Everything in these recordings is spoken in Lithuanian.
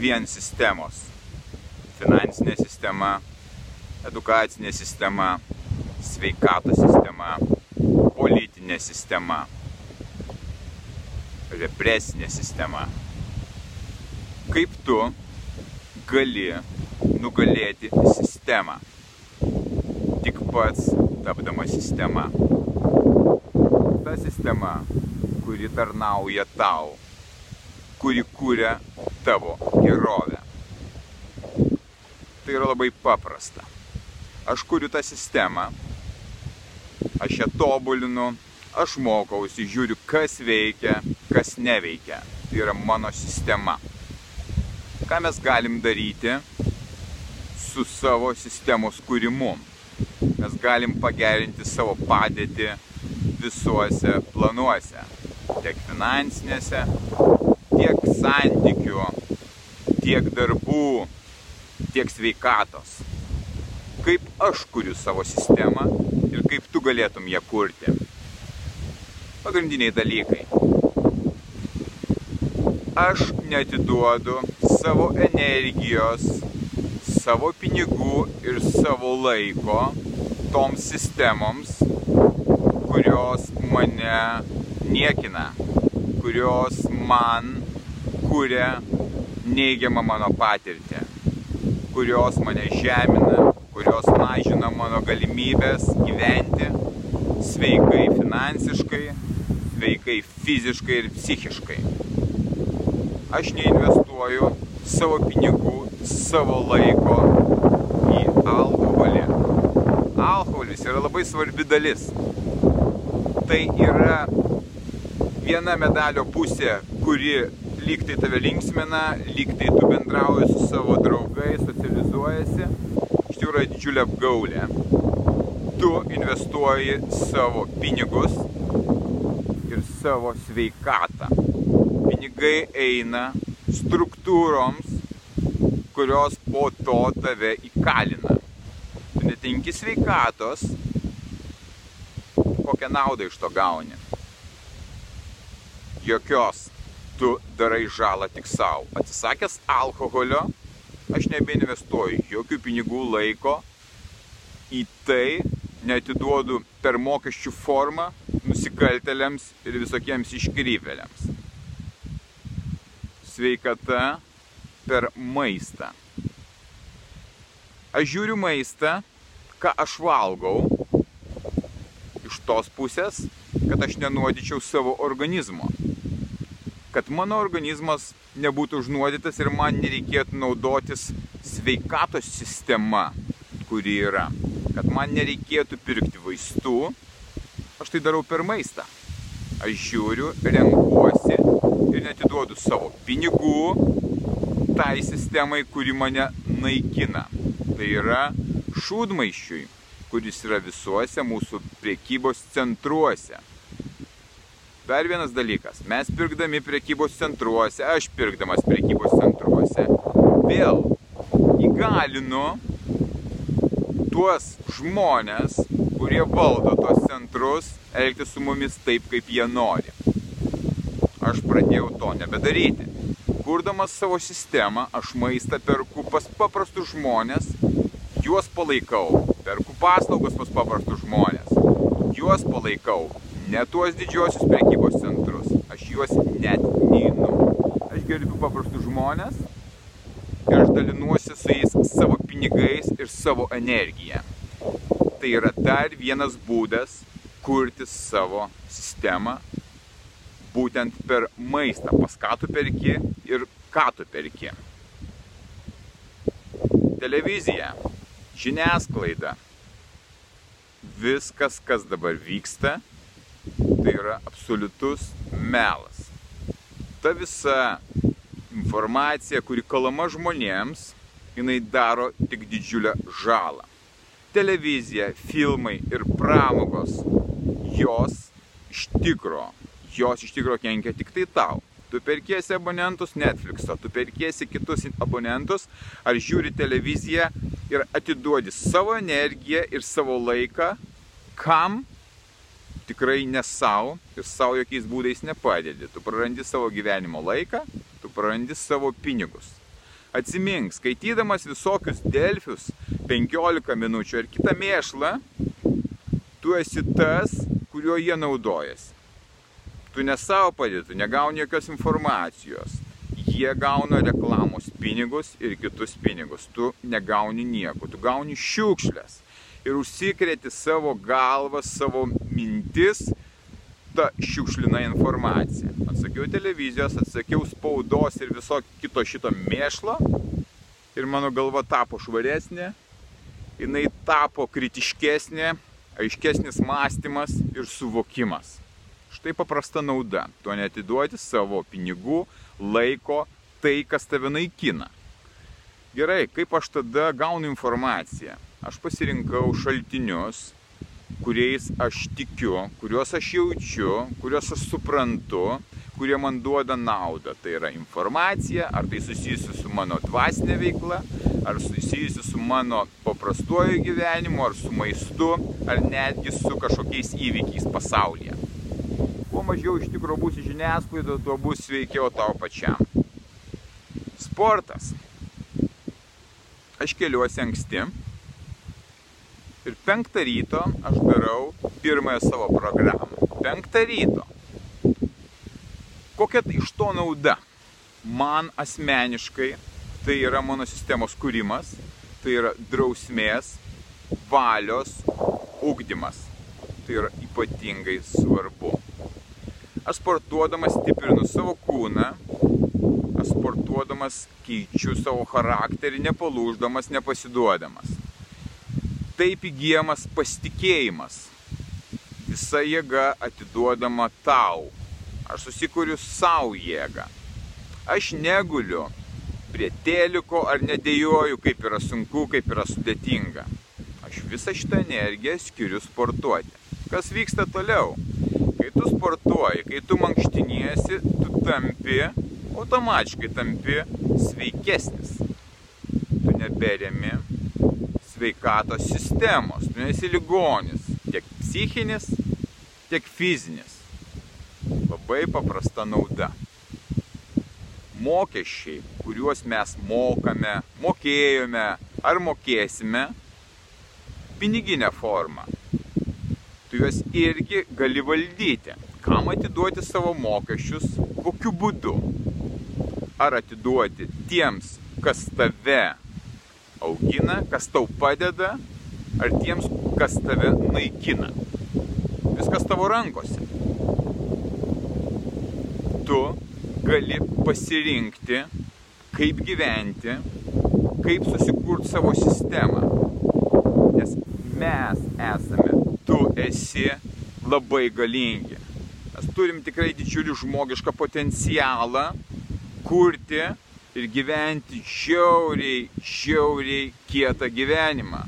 vien sistemos. Finansinė sistema, edukacinė sistema, sveikatos sistema, politinė sistema, represinė sistema. Kaip tu gali nugalėti sistemą? Tik pats tapdama sistema. Ta sistema, kuri tarnauja tau, kuri kūrė tavo gerovę. Tai yra labai paprasta. Aš kuriu tą sistemą, aš ją tobulinu, aš mokausi, žiūriu, kas veikia, kas neveikia. Tai yra mano sistema. Ką mes galim daryti su savo sistemos kūrimu? Mes galim pagerinti savo padėtį visuose planuose. Tiek finansinėse, tiek santykių, tiek darbų, tiek sveikatos. Kaip aš kuriu savo sistemą ir kaip tu galėtum ją kurti. Pagrindiniai dalykai. Aš netiduodu savo energijos, savo pinigų ir savo laiko toms sistemoms, kurios mane niekina, kurios man kuria neigiamą mano patirtį, kurios mane žemina, kurios mažina mano galimybės gyventi sveikai finansiškai, sveikai fiziškai ir psichiškai. Aš neinvestuoju savo pinigų, savo laiko į alkoholį. Alkoholis yra labai svarbi dalis. Tai yra viena medalio pusė, kuri lyg tai tave linksmina, lyg tai tu bendrauji su savo draugais, socializuojasi, iš tikrųjų yra didžiulė apgaulė. Tu investuoji savo pinigus ir savo sveikatą. Pinigai eina struktūroms, kurios po to tave įkalina. Tu netinki sveikatos, kokią naudą iš to gauni. Jokios tu darai žalą tik savo. Atsisakęs alkoholio, aš nebeinvestuoju jokių pinigų laiko į tai, netiduodu per mokesčių formą nusikaltelėms ir visokiems iškrypėliams. Sveikata per maistą. Aš žiūriu maistą, ką aš valgau, iš tos pusės, kad aš nenuodyčiau savo organizmo kad mano organizmas nebūtų užnuodytas ir man nereikėtų naudotis sveikatos sistema, kuri yra. Kad man nereikėtų pirkti vaistų, aš tai darau per maistą. Aš žiūriu, renkuosi ir netiduodu savo pinigų tai sistemai, kuri mane naikina. Tai yra šūdmaišiui, kuris yra visuose mūsų priekybos centruose. Dar vienas dalykas, mes pirkdami prekybos centruose, aš pirkdamas prekybos centruose, vėl įgalinu tuos žmonės, kurie valdo tos centrus, elgtis su mumis taip, kaip jie nori. Aš pradėjau to nebedaryti. Kurdamas savo sistemą, aš maistą perku pas paprastus žmonės, juos palaikau, perku paslaugas pas paprastus žmonės, juos palaikau, ne tuos didžiosius prekybos centrus, aš juos net neinu. Aš gerbiu paprastus žmonės ir aš dalinuosi su jais savo pinigais ir savo energiją. Tai yra dar vienas būdas kurti savo sistemą būtent per maistą, pas ką tu perki ir ką tu perki. Televizija, žiniasklaida, viskas, kas dabar vyksta, tai yra absoliutus melas. Ta visa informacija, kuri kalama žmonėms, jinai daro tik didžiulę žalą. Televizija, filmai ir pramogos, jos iš tikro, jos iš tikro kenkia tik tai tau. Tu perkiesi abonentus Netflix'o, tu perkiesi kitus abonentus, ar žiūri televiziją ir atiduodi savo energiją ir savo laiką, kam tikrai ne savo ir savo jokiais būdais nepadedi. Tu prarandi savo gyvenimo laiką, tu prarandi savo pinigus. Atsimink, skaitydamas visokius delfius 15 minučių ar kitą mėšlą, tu esi tas, kuriuo jie naudojasi. Tu ne savo padėtų, negauni jokios informacijos. Jie gauna reklamos pinigus ir kitus pinigus. Tu negauni nieko, tu gauni šiukšlės ir užsikrėti savo galvą, savo mintis tą šiukšliną informaciją. Atsakiau televizijos, atsakiau spaudos ir viso kito šito mėšlo ir mano galva tapo švaresnė, jinai tapo kritiškesnė, aiškesnis mąstymas ir suvokimas. Štai paprasta nauda. Tu netiduoti savo pinigų, laiko, tai, kas tave naikina. Gerai, kaip aš tada gaunu informaciją? aš pasirinkau šaltinius, kuriais aš tikiu, kuriuos aš jaučiu, kuriuos aš suprantu, kurie man duoda naudą. Tai yra informacija, ar tai susijusi su mano dvasinė veikla, ar susijusi su mano paprastuoju gyvenimu, ar su maistu, ar netgi su kažkokiais įvykiais pasaulyje. Kuo mažiau iš tikrųjų bus žiniasklaida, tuo bus sveikiau tau pačiam. Sportas. Aš keliuosi anksti, Ir penktą ryto aš darau pirmąją savo programą. Penktą ryto. Kokia iš to nauda? Man asmeniškai tai yra mano sistemos kūrimas, tai yra drausmės, valios, ugdymas. Tai yra ypatingai svarbu. Aš sportuodamas stiprinu savo kūną, aš sportuodamas keičiu savo charakterį, nepalūždamas, nepasiduodamas taip įgyjamas pasitikėjimas. Visa jėga atiduodama tau. Aš susikuriu savo jėgą. Aš neguliu prie teliko ar nedėjoju, kaip yra sunku, kaip yra sudėtinga. Aš visą šitą energiją skiriu sportuoti. Kas vyksta toliau? Kai tu sportuoji, kai tu mankštiniesi, tu tampi, automatiškai tampi sveikesnis. Tu neberemi sveikatos sistemos. Tu nesi ligonis, tiek psichinis, tiek fizinis. Labai paprasta nauda. Mokesčiai, kuriuos mes mokame, mokėjome ar mokėsime, piniginė forma. Tu juos irgi gali valdyti. Kam atiduoti savo mokesčius, kokiu būdu. Ar atiduoti tiems, kas tave augina, kas tau padeda, ar tiems, kas tave naikina. Viskas tavo rankose. Tu gali pasirinkti, kaip gyventi, kaip susikurti savo sistemą. Nes mes esame, tu esi labai galingi. Mes turim tikrai didžiulį žmogišką potencialą kurti ir gyventi žiauriai, žiauriai kietą gyvenimą.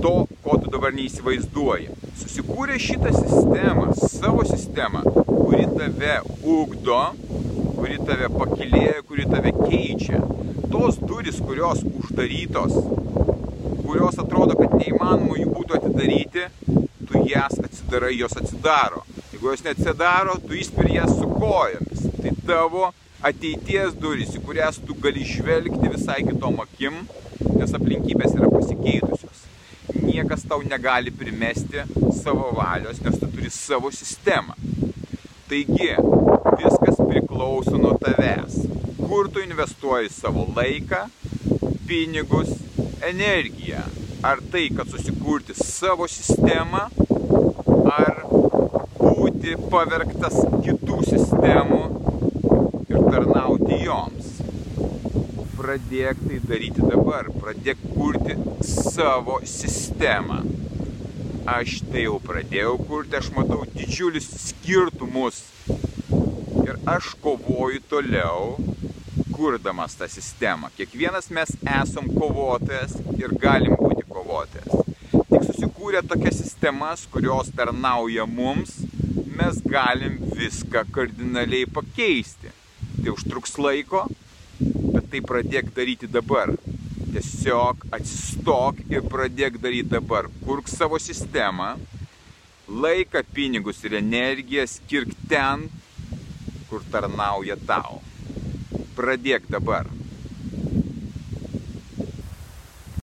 To, ko tu dabar neįsivaizduoji. Susikūrė šitą sistemą, savo sistemą, kuri tave ugdo, kuri tave pakilėja, kuri tave keičia. Tos duris, kurios uždarytos, kurios atrodo, kad neįmanoma jų būtų atidaryti, tu jas atsidarai, jos atsidaro. Jeigu jos neatsidaro, tu įspiri jas su kojomis. Tai tavo ateities durys, į kurias tu gali žvelgti visai kitom akim, nes aplinkybės yra pasikeitusios. Niekas tau negali primesti savo valios, nes tu turi savo sistemą. Taigi, viskas priklauso nuo tavęs. Kur tu investuoji savo laiką, pinigus, energiją. Ar tai, kad susikurti savo sistemą, ar būti pavergtas kitų sistemų Pradėk tai daryti dabar, pradėk kurti savo sistemą. Aš tai jau pradėjau kurti, aš matau didžiulius skirtumus. Ir aš kovoju toliau, kurdamas tą sistemą. Kiekvienas mes esam kovotojas ir galim būti kovotojas. Tik susikūrė tokias sistemas, kurios tarnauja mums, mes galim viską kardinaliai pakeisti. Tai užtruks laiko, tai pradėk daryti dabar. Tiesiog atsistok ir pradėk daryti dabar. Kurk savo sistemą, laiką, pinigus ir energiją skirk ten, kur tarnauja tau. Pradėk dabar.